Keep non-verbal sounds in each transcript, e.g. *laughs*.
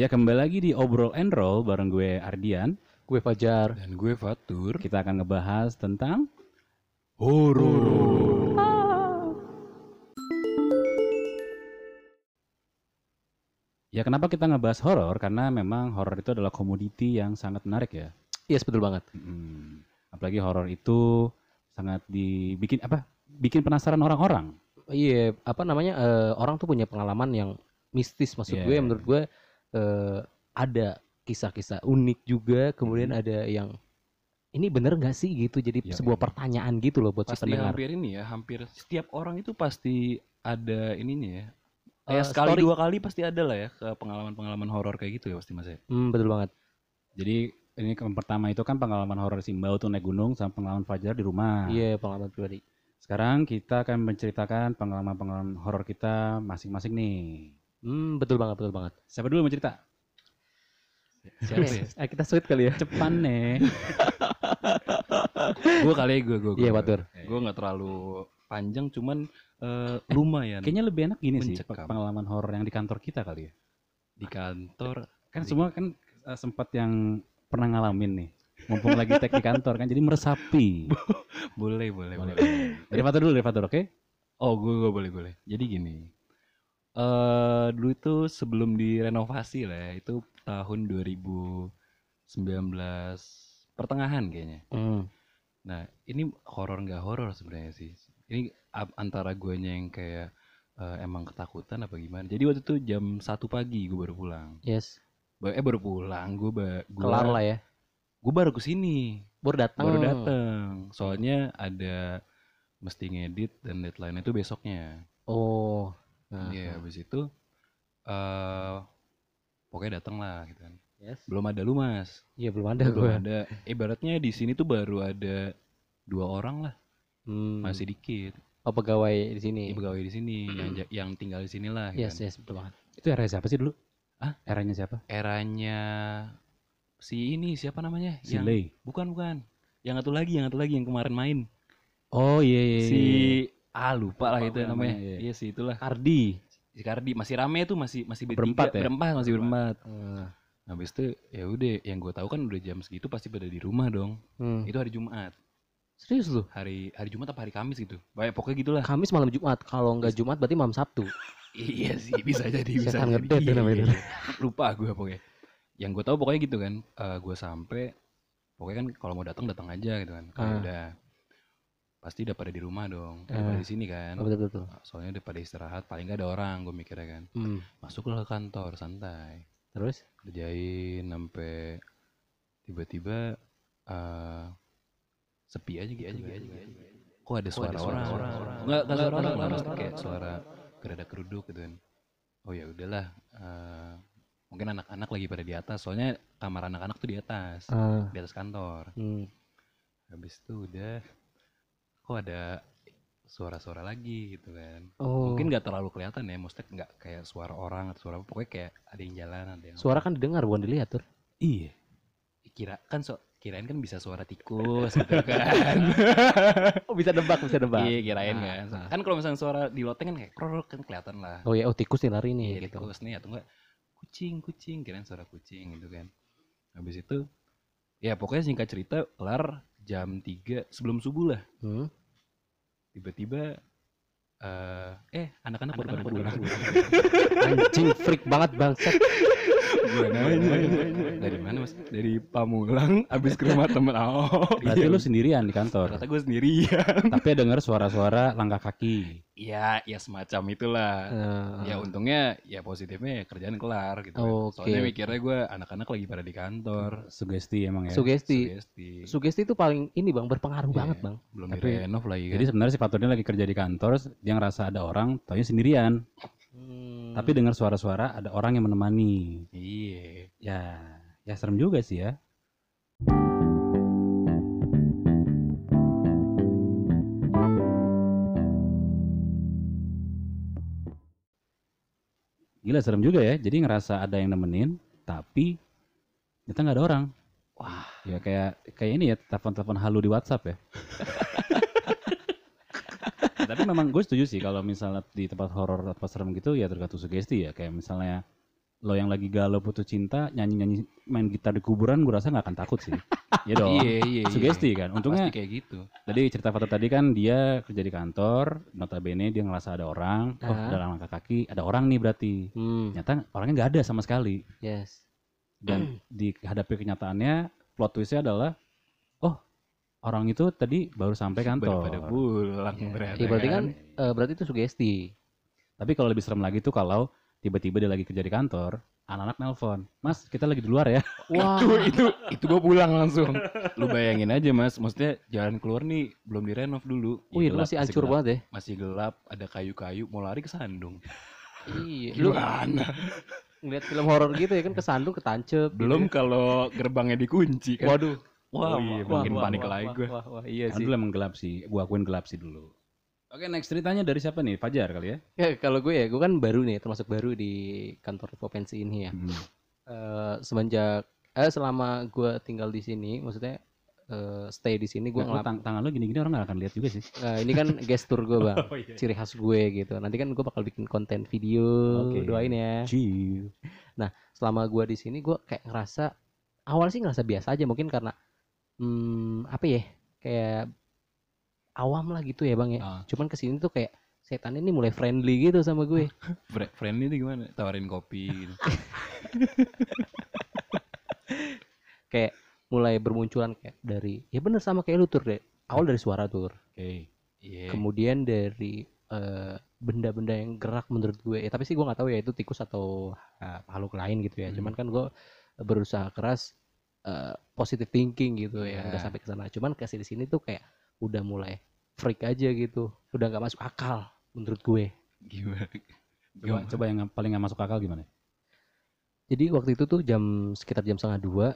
Ya kembali lagi di Obrol and Roll bareng gue Ardian. Gue Fajar. Dan gue Fatur. Kita akan ngebahas tentang Horor. Ya kenapa kita ngebahas horor? Karena memang horor itu adalah komoditi yang sangat menarik ya. Yes, betul banget. Hmm. Apalagi horor itu sangat dibikin apa? Bikin penasaran orang-orang. Iya, apa namanya? eh, orang tuh punya pengalaman yang mistis maksud Iya. gue menurut gue eh, ada kisah-kisah unik juga, kemudian ada yang ini bener gak sih gitu jadi Iya, sebuah iya. pertanyaan gitu loh buat si Pasti pendengar. hampir ini ya, hampir setiap orang itu pasti ada ininya ya. Eh, Kayak sekali story. dua kali pasti ada lah ya ke pengalaman-pengalaman horor kayak gitu ya pasti mas ya. Hmm, betul banget. Jadi ini yang pertama itu kan pengalaman horor Simbau tuh naik gunung sama pengalaman Fajar di rumah. Iya, pengalaman pribadi. Sekarang kita akan menceritakan pengalaman-pengalaman horor kita masing-masing nih. Hmm, betul banget, betul banget. Siapa dulu mau cerita? Siapa ya? Eh, kita sweet kali ya. Cepan nih. *laughs* gue kali ya gue gue. Iya, Fatur. Gue nggak terlalu panjang, cuman eh, lumayan. Kayaknya lebih enak gini sih Mencekam. pengalaman horor yang di kantor kita kali ya. di kantor. Kan semua kan eh, sempat yang pernah ngalamin nih. Mumpung lagi tag di kantor kan jadi meresapi. *laughs* Boleh, boleh, boleh. Dari Fatur dulu, dari Fatur, oke? Oh, gue, gue boleh, boleh. Jadi gini. Eh dulu itu sebelum direnovasi lah ya, itu tahun 2019 pertengahan kayaknya. Hmm. Nah, ini horor nggak horor sebenarnya sih. Ini antara guanya yang kayak eh, emang ketakutan apa gimana. Jadi waktu itu jam satu pagi gue baru pulang. Yes. Ba- Eh baru pulang, gue ba gua, Kelar lah ya. Gue baru ke sini, Baru datang. baru dateng. Soalnya ada mesti ngedit dan deadline itu besoknya. Oh. Nah, Iya, habis itu eh pokoknya datang lah gitu kan. yes. Belum ada lu mas. Iya, belum ada Belum gue. ada. Ibaratnya di sini tuh baru ada dua orang lah, Hmm. masih dikit. Oh, pegawai di sini. Ini pegawai di sini yang yang tinggal di sini lah. gitu Yes, kan. yes, betul banget. Itu era siapa sih dulu? Hah? Eranya siapa? Eranya si ini siapa namanya? Si yang Lei. bukan bukan. Yang satu lagi, yang satu lagi yang kemarin main. Oh iya iya. Si iya. Ah lupa lah Lupa itu namanya. namanya, iya. Iya sih itulah. Cardi. Si Kardi masih rame tuh masih masih Berempat ya? berempat masih berempat. Hmm. Habis itu ya udah yang gue tahu kan udah jam segitu pasti pada di rumah dong. Hmm. Itu hari Jumat. Serius lu? Hari hari Jumat apa hari Kamis gitu. Banyak pokoknya gitulah. Kamis malam Jumat. Kalau nggak Jumat berarti malam Sabtu. *laughs* iya sih bisa jadi bisa Setan ngedet Iya, namanya. iya, iya. Lupa gue pokoknya. Yang gue tahu pokoknya gitu kan. eh gue sampai pokoknya kan kalau mau datang datang aja gitu kan. Kayak Ah. udah pasti udah pada di rumah dong. Ah. Daripada di sini kan. Oh, betul betul. Soalnya udah pada istirahat paling nggak ada orang gue mikirnya kan. Hmm. Masuklah ke kantor santai. Terus? Kerjain sampai tiba-tiba eh sepi aja gitu aja gitu aja. Kok ada suara orang? Enggak, enggak suara orang, maksudnya kayak suara gerada keruduk gitu kan. Oh ya udahlah. eh, mungkin anak-anak lagi pada di atas. Soalnya kamar anak-anak tuh di atas, Ah. di atas kantor. Hmm. Habis itu udah kok ada suara-suara lagi gitu kan. Oh. Mungkin nggak terlalu kelihatan ya, maksudnya nggak kayak suara orang atau suara apa. Pokoknya kayak ada yang jalan, ada yang Suara kan didengar bukan dilihat tuh. Iya. Kira kan so kirain kan bisa suara tikus gitu kan. *laughs* Oh bisa nebak, bisa nebak. iya, kirain Ah, kan. ah. Kan kalau misalnya suara di loteng kan kayak krok kan kelihatan lah. Oh ya, oh tikus nih lari nih Iya, gitu. tikus nih atau enggak kucing, kucing, kirain suara kucing gitu kan. Habis itu ya pokoknya singkat cerita kelar jam 3 sebelum subuh lah. Hmm. Tiba-tiba eh eh anak-anak baru pada pulang. Anjing freak banget bangsat. Gua nanya, dari mana mas? Dari Pamulang, abis ke rumah temen. Oh, Berarti iya. lu sendirian di kantor. Ternyata gue sendirian. Tapi denger suara-suara langkah kaki. Iya, ya semacam itulah. Eh, Ya untungnya ya positifnya ya kerjaan kelar gitu. kan. Oke, Soalnya mikirnya gue anak-anak lagi pada di kantor. Sugesti emang ya. sugesti. Sugesti. Sugesti itu paling ini bang berpengaruh Iya. banget bang. Belum Tapi- direnov lagi kan. Jadi sebenarnya si Faturnya lagi kerja di kantor, dia ngerasa ada orang, taunya sendirian. Hmm. Tapi dengar suara-suara ada orang yang menemani. iya. Ya, ya serem juga sih ya. Gila serem juga ya. Jadi ngerasa ada yang nemenin, tapi ternyata nggak ada orang. Wah, ya kayak kayak ini ya telepon-telepon halu di WhatsApp ya. *laughs* Ya, tapi memang gue setuju sih kalau misalnya di tempat horor atau serem gitu ya tergantung sugesti ya. Kayak misalnya lo yang lagi galau putus cinta nyanyi-nyanyi main gitar di kuburan gue rasa nggak akan takut sih. *laughs* Iya dong. Iya, iya, iya. Sugesti kan. Untungnya Pasti kayak gitu. tadi cerita Fata tadi kan dia kerja di kantor, notabene dia ngerasa ada orang, oh dalam langkah kaki ada orang nih berarti. Hmm, Ternyata orangnya nggak ada sama sekali. yes. Dan *clears throat* dihadapi kenyataannya plot twistnya adalah orang itu tadi baru sampai kantor. Pada pulang Iya. ternyata Iya, berarti kan kan. eh, berarti itu sugesti. Tapi kalau lebih serem lagi tuh kalau tiba-tiba dia lagi kerja di kantor, anak-anak nelpon, Mas kita lagi di luar ya. Wah, *laughs* itu itu itu gua pulang langsung. Lu bayangin aja mas, maksudnya jalan keluar nih belum direnov dulu, wih gelap, masih hancur banget ya. masih gelap, ada kayu-kayu, mau lari ke Sandung. Iya, lu Gimana? ngeliat film horor gitu ya kan kesandung ketancep. gitu Belum ya. kalau gerbangnya dikunci kan. Waduh. Wah, Oh iya, makin wah, panik wah, lagi wah, gua. Wah, wah, iya Kan sih. dulu emang gelap sih, gua akuin gelap sih dulu. Oke next ceritanya dari siapa nih? Fajar kali ya? Ya, kalau gue ya, gue kan baru nih, termasuk baru di kantor Popensi ini ya. Hmm. Eh, semenjak eh selama gue tinggal di sini, maksudnya eh, stay di sini gue Gua ngelap. tang tangan lu gini-gini orang gak akan lihat juga sih. Nah, ini kan *laughs* gestur gue bang, Oh iya. ciri khas gue gitu. Nanti kan gue bakal bikin konten video, Oke. doain ya. Chill. Selama gue di sini gue kayak ngerasa awal sih ngerasa biasa aja, mungkin karena hmm, apa ya, kayak awam lah gitu ya bang ya. Ah. Cuman ke sini tuh kayak setan ini mulai friendly gitu sama gue. *laughs* Friendly itu gimana? Tawarin kopi gitu. *laughs* kayak mulai bermunculan kayak dari ya bener sama kayak lu tur deh awal dari suara tur Oke. Iya. kemudian dari eh, benda-benda yang gerak menurut gue ya tapi sih gue nggak tahu ya itu tikus atau eh, makhluk lain gitu ya Hmm. cuman kan gue berusaha keras eh, positive thinking gitu ya Ya. nggak sampai ke sana cuman kasih di sini tuh kayak udah mulai freak aja gitu udah nggak masuk akal menurut gue Gimana? Coba, Gimana? coba yang paling gak masuk akal gimana? Jadi waktu itu tuh jam sekitar jam setengah dua,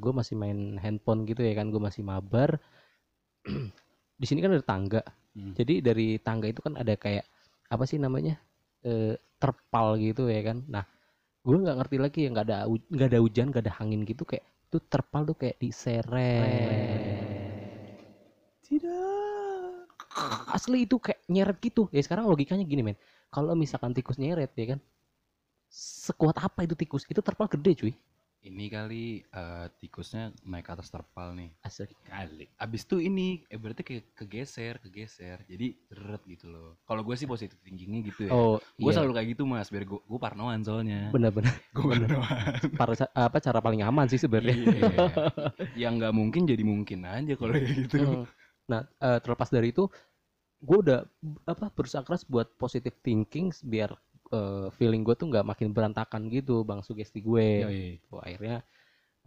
gue masih main handphone gitu ya kan, gue masih mabar. *clears throat* Di sini kan ada tangga, Hmm. jadi dari tangga itu kan ada kayak apa sih namanya eh, terpal gitu ya kan. Nah, gue nggak ngerti lagi ya nggak ada nggak ada hujan, nggak ada angin gitu kayak tuh terpal tuh kayak diseret. Tidak. Asli itu kayak nyeret gitu. Ya sekarang logikanya gini men, kalau misalkan tikus nyeret ya kan, sekuat apa itu tikus? Itu terpal gede cuy. Ini kali eh, tikusnya naik ke atas terpal nih. Asli. Kali. Abis itu ini, eh berarti kayak kegeser, kegeser. Jadi seret gitu loh. Kalau gue sih positif thinkingnya gitu ya. Oh, gue iya. selalu kayak gitu mas, biar gue gue parnoan soalnya. Benar-benar. *laughs* Gue parnoan. Para- apa cara paling aman sih sebenarnya. Iya. Yang nggak mungkin jadi mungkin aja kalau kayak gitu. Hmm. Nah, eh, terlepas dari itu, gue udah apa berusaha keras buat positive thinking biar eh, feeling gue tuh nggak makin berantakan gitu, bang sugesti gue. Yoi. Tuh, akhirnya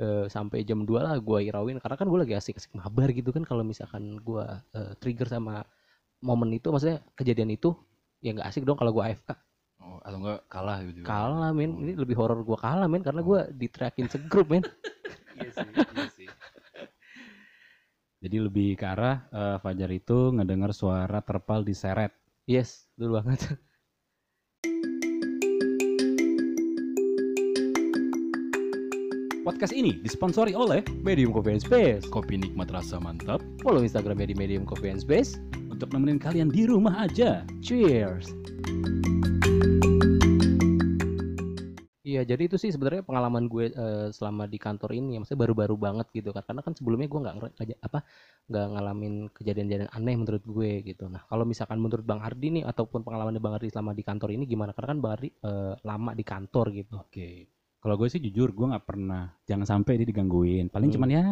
eh, sampai jam 2 lah gue irauin karena kan gue lagi asik-asik mabar gitu kan kalau misalkan gue eh, trigger sama momen itu, maksudnya kejadian itu ya nggak asik dong kalau gue AFK. Oh, atau enggak kalah gitu. Kalah men, Oh. ini lebih horor gue kalah men karena gue diteriakin segrup men. *laughs* Iya sih, iya sih. Jadi lebih ke arah eh, Fajar itu ngedengar suara terpal diseret. Yes, dulu banget. Podcast ini disponsori oleh Medium Coffee and Space. Kopi nikmat rasa mantap. Follow Instagramnya di Medium Coffee and Space. untuk nemenin kalian di rumah aja. Cheers. Iya, jadi itu sih sebenarnya pengalaman gue eh, selama di kantor ini, maksudnya baru-baru banget gitu kan. Karena kan sebelumnya gue nggak apa nggak ngalamin kejadian-kejadian aneh menurut gue gitu. Nah, kalau misalkan menurut Bang Ardi nih ataupun pengalaman Bang Ardi selama di kantor ini gimana? Karena kan Bang Ardi eh, lama di kantor gitu. Oke. Kalau gue sih jujur gue nggak pernah jangan sampai dia digangguin. Paling Hmm. cuman ya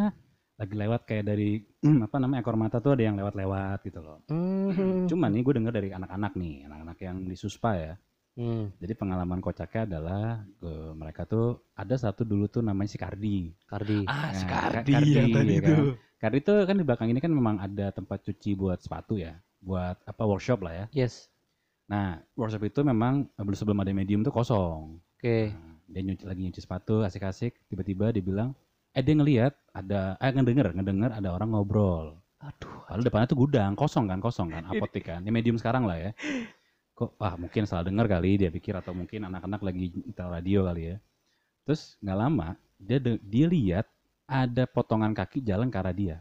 lagi lewat kayak dari *clears throat* apa namanya ekor mata tuh ada yang lewat-lewat gitu loh. Hmm. Cuman nih gue denger dari anak-anak nih, anak-anak yang di Suspa ya. Hmm, Jadi pengalaman kocaknya adalah eh, mereka tuh ada satu dulu tuh namanya si Kardi. Kardi. Ah, si Nah, Kardi Kardi, yang tadi ya itu. kan? Kardi tuh kan di belakang ini kan memang ada tempat cuci buat sepatu ya, buat apa workshop lah ya. Yes. Nah workshop itu memang belum sebelum ada medium tuh kosong. Oke. Nah, dia nyuci lagi nyuci sepatu asik-asik, tiba-tiba dia bilang, eh dia ngelihat ada, eh ngedenger, ngedenger ada orang ngobrol. Aduh. Lalu depannya tuh gudang, kosong kan, kosong kan, apotek kan. Ini medium sekarang lah ya. Kok, wah mungkin salah dengar kali dia pikir atau mungkin anak-anak lagi nyetel radio kali ya. Terus nggak lama dia dia lihat ada potongan kaki jalan ke arah dia.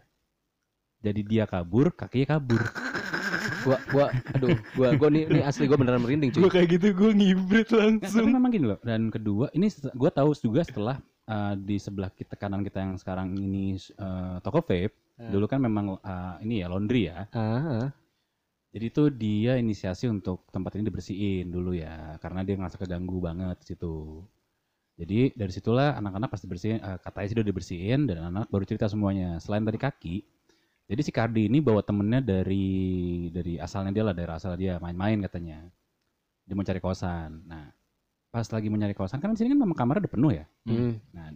Jadi dia kabur, kakinya kabur. Gua gua aduh gua gua nih nih asli gua beneran merinding cuy Gue kayak gitu gue ngibrit Nggak, tapi langsung. memang gini loh. Dan kedua, ini gue tahu juga setelah uh, di sebelah kita kanan kita yang sekarang ini uh, toko vape. Hmm. Dulu kan memang uh, ini ya laundry ya. ah. Jadi itu dia inisiasi untuk tempat ini dibersihin dulu ya, karena dia ngerasa keganggu banget di situ. Jadi dari situlah anak-anak pasti bersihin, eh, katanya sih udah dibersihin dan anak baru cerita semuanya. Selain dari kaki, jadi si Kardi ini bawa temennya dari dari asalnya dia lah, dari asal dia main-main katanya. Dia mau cari kosan. Nah, pas lagi mau nyari kosan kan di sini kan memang kamarnya udah penuh ya. Hmm. Nah,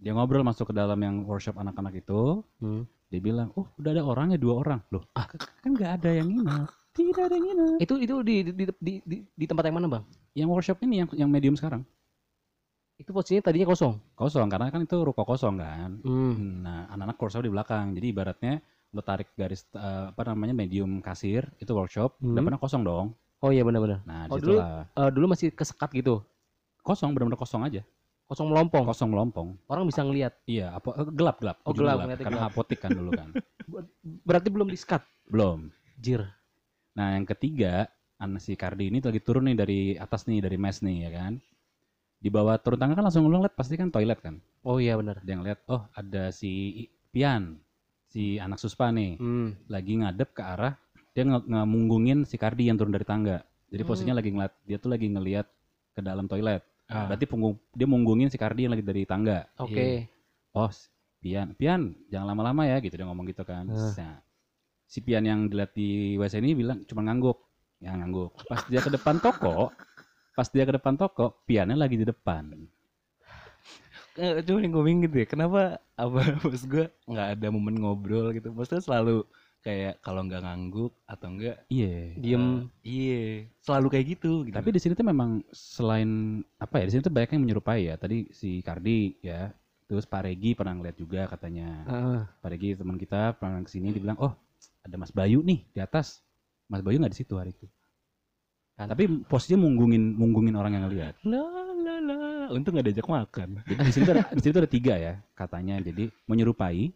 dia ngobrol masuk ke dalam yang workshop anak-anak itu, Hmm. dia bilang, oh udah ada orangnya dua orang loh. Ah, kan nggak ada yang nginep. Tidak ada yang nginep. itu itu di di, di di di tempat yang mana bang Yang workshop ini yang yang medium sekarang itu posisinya tadinya kosong kosong karena kan itu ruko kosong kan. hmm. Nah anak-anak workshop di belakang. Jadi ibaratnya tarik garis eh, apa namanya medium kasir itu workshop Hmm. udah pernah kosong dong. oh iya benar-benar Nah Oh, di situlah Eh, dulu masih kesekat gitu kosong benar-benar kosong aja. kosong melompong Kosong melompong. orang bisa ngelihat Iya apa eh, gelap gelap. Oh, gelap, ngeliatnya Karena gelap. apotik kan dulu kan. *laughs* berarti belum di skat Belum. jir Nah yang ketiga anak si Kardi ini lagi turun nih dari atas nih dari mes nih ya kan. Di bawah turun tangga kan langsung ngeliat pasti kan toilet kan. oh iya benar Dia ngeliat oh ada si Pian si anak suspa nih hmm. lagi ngadep ke arah dia nge ngemunggungin si Kardi yang turun dari tangga. Jadi Hmm. posisinya lagi ngeliat dia tuh lagi ngeliat ke dalam toilet. Ah. Berarti punggung dia munggungin si Kardi yang lagi dari tangga. oke Oh, si Pian, Pian jangan lama-lama ya gitu dia ngomong gitu kan. Ah. Nah, si Pian yang dilihat di WC ini bilang cuma ngangguk. Ya ngangguk. Pas dia ke depan toko, pas dia ke depan toko, Piannya lagi di depan. Eh, Cuma yang gue bingung gitu ya, kenapa apa *laughs* bos gue nggak ada momen ngobrol gitu? Maksudnya selalu kayak kalau nggak ngangguk atau enggak Iya. diem iya selalu kayak gitu gitu. Tapi di sini tuh memang selain apa ya, di sini tuh banyak yang menyerupai ya. Tadi si Kardi ya, terus Pak Regi pernah ngeliat juga katanya. Ah, Pak Regi teman kita pernah ke sini dibilang, oh ada Mas Bayu nih di atas. Mas Bayu nggak di situ hari itu. Kan. Tapi posisinya munggungin munggungin orang yang ngeliat. lah untung nggak diajak makan. Jadi di sini tuh ada, di sini tuh ada tiga ya katanya. Jadi menyerupai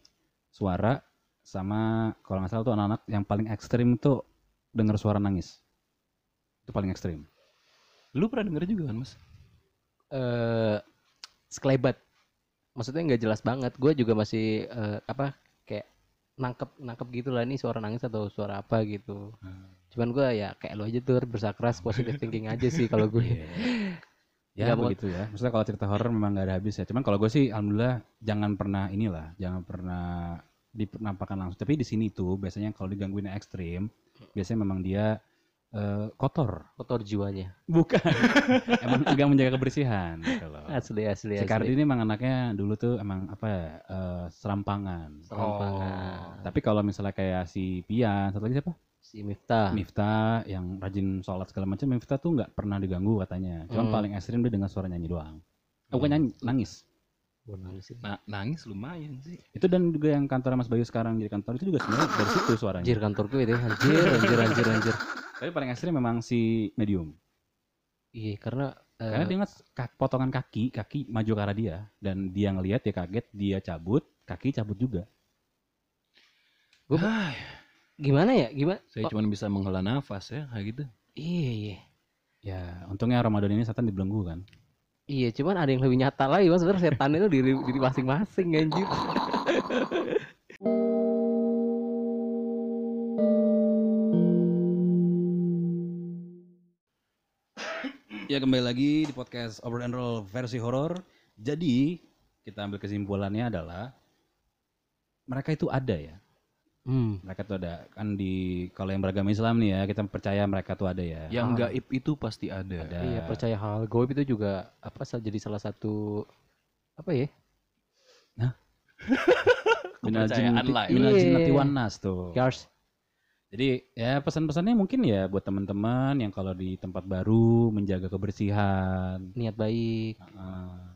suara sama kalau nggak salah tuh anak-anak yang paling ekstrim tuh dengar suara nangis. Itu paling ekstrim. Lu pernah denger juga kan mas? eh sekelebat maksudnya nggak jelas banget gue juga masih eh, apa kayak nangkep nangkep gitu lah ini suara nangis atau suara apa gitu cuman gue ya kayak lo aja tuh bersakras positive thinking aja sih kalau gue Iya. Ya mau- begitu ya. Maksudnya kalau cerita horor memang nggak ada habis ya. Cuman kalau gue sih alhamdulillah jangan pernah inilah, jangan pernah dipenampakkan langsung. Tapi di sini tuh biasanya kalau digangguin ekstrim, biasanya memang dia eh, kotor. kotor jiwanya Bukan. *laughs* emang agak menjaga kebersihan gitu loh. asli asli Si Kardi ini emang anaknya dulu tuh emang apa ya, eh, serampangan. serampangan Tapi kalau misalnya kayak si Pian, satu lagi siapa? Si Miftah Miftah yang rajin sholat segala macam, Miftah tuh nggak pernah diganggu katanya. Cuman Hmm. paling ekstrim dia dengar suara nyanyi doang. Eh, bukan nyanyi, nangis. Gua nangis sih. Na- nangis lumayan sih. Itu dan juga yang kantor Mas Bayu sekarang jadi kantor itu juga sebenarnya dari situ suaranya. anjir kantor gue itu anjir anjir anjir anjir Tapi paling ekstrim memang si medium. iya karena eh, Karena dia ngeliat ka- potongan kaki, kaki maju ke arah dia dan dia ngelihat dia kaget, dia cabut, kaki cabut juga. Ah, gimana ya gimana saya Oh, cuma bisa menghela nafas ya kayak gitu. iya iya Ya, untungnya Ramadan ini setan dibelenggu kan. Iya, cuman ada yang lebih nyata lagi, mas. Sebenarnya setan itu diri diri masing-masing, anjir. Ya kembali lagi di podcast Over and Roll versi horor. Jadi kita ambil kesimpulannya adalah mereka itu ada ya. Hmm. Mereka itu ada kan di kalau yang beragama Islam nih ya kita percaya mereka tuh ada ya. Yang Ah. gaib itu pasti ada. Ada. Iya, percaya hal goib itu juga apa jadi salah satu apa ya? Minal *laughs* Kepercayaan lah ya. minal Iya. nas tuh. Yars. Jadi ya pesan-pesannya mungkin ya buat teman-teman yang kalau di tempat baru menjaga kebersihan. Niat baik. Heeh.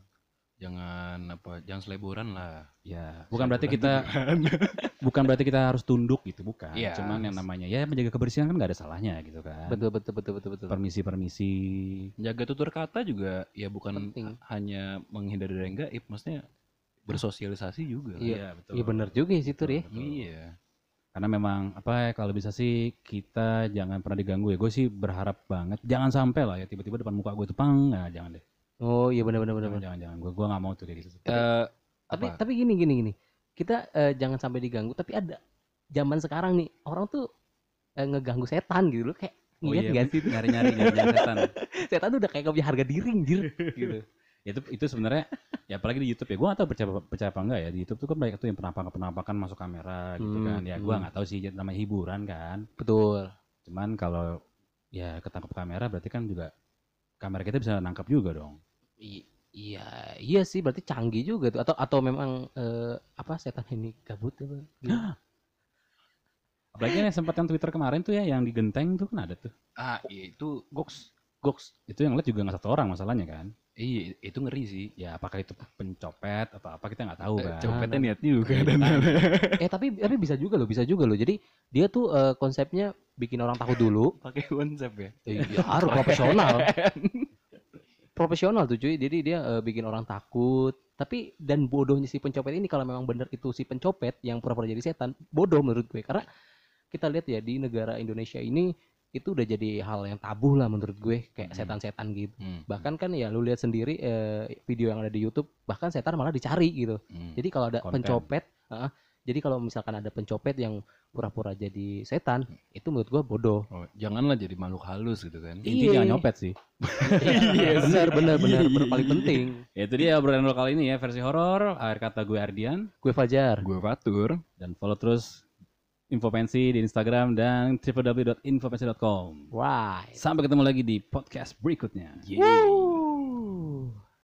Jangan apa, jangan seleburan lah. ya, bukan berarti kita *laughs* bukan berarti kita harus tunduk gitu, bukan. Iya. Cuman yang namanya ya menjaga kebersihan kan nggak ada salahnya gitu kan. Betul betul betul betul betul. Permisi-permisi. Jaga tutur kata juga ya bukan Penting. hanya menghindari dari gaib, maksudnya bersosialisasi juga. Iya. betul. Iya benar juga sih Tur ya. Iya. karena memang apa ya kalau bisa sih kita jangan pernah diganggu ya gue sih berharap banget jangan sampai lah ya tiba-tiba depan muka gue tuh pang nah jangan deh Oh iya benar benar benar. jangan jangan jangan gue gue nggak mau tuh kayak gitu Eh, Tapi apa? tapi gini gini gini. Kita eh, jangan sampai diganggu tapi ada zaman sekarang nih orang tuh eh, ngeganggu setan gitu loh kayak oh iya nggak sih? nyari nyari nyari setan *laughs* Setan tuh udah kayak gak punya harga diri anjir gitu. Ya, itu itu sebenarnya ya apalagi di YouTube ya gue gak tahu percaya percaya apa enggak ya di YouTube tuh kan banyak tuh yang penampakan penampakan masuk kamera gitu Hmm, kan ya gue hmm. nggak tahu sih namanya hiburan kan Betul. cuman kalau ya ketangkep kamera berarti kan juga kamera kita bisa nangkap juga dong. I- iya iya sih berarti canggih juga tuh. Atau atau memang eh, apa setan ini gabut apa? *gasps* Apalagi yang sempat yang Twitter kemarin tuh ya yang di genteng tuh kan ada tuh. Ah iya itu Goks. Goks. itu yang lihat juga nggak satu orang masalahnya kan iya itu ngeri sih. ya apakah itu pencopet atau apa kita nggak tahu Eh, kan Copetnya niat juga Iya, dan kan? Eh tapi tapi bisa juga loh bisa juga loh. Jadi dia tuh eh, konsepnya bikin orang takut dulu. *laughs* pakai konsep ya. Iya, harus profesional. *laughs* profesional tuh cuy. Jadi dia eh, bikin orang takut. Tapi dan bodohnya si pencopet ini kalau memang bener itu si pencopet yang pura-pura jadi setan, bodoh menurut gue. Karena kita lihat ya di negara Indonesia ini itu udah jadi hal yang tabu lah menurut gue kayak Hmm. setan-setan gitu. Hmm. Bahkan kan ya lu lihat sendiri eh, video yang ada di YouTube, bahkan setan malah dicari gitu. Hmm. Jadi kalau ada Konten. pencopet, heeh, jadi kalau misalkan ada pencopet yang pura-pura jadi setan, itu menurut gua bodoh. Oh, janganlah jadi makhluk halus gitu kan. intinya Iya. jangan nyopet sih Iya, *laughs* benar, benar, benar, benar, paling penting. ya *laughs* itu dia obrolan lo kali ini ya versi horor akhir kata gue Ardian Gue Fajar. Gue Fatur. dan follow terus Infopensi di Instagram dan www.infopensi.com Wah. sampai ketemu lagi di podcast berikutnya Yeay.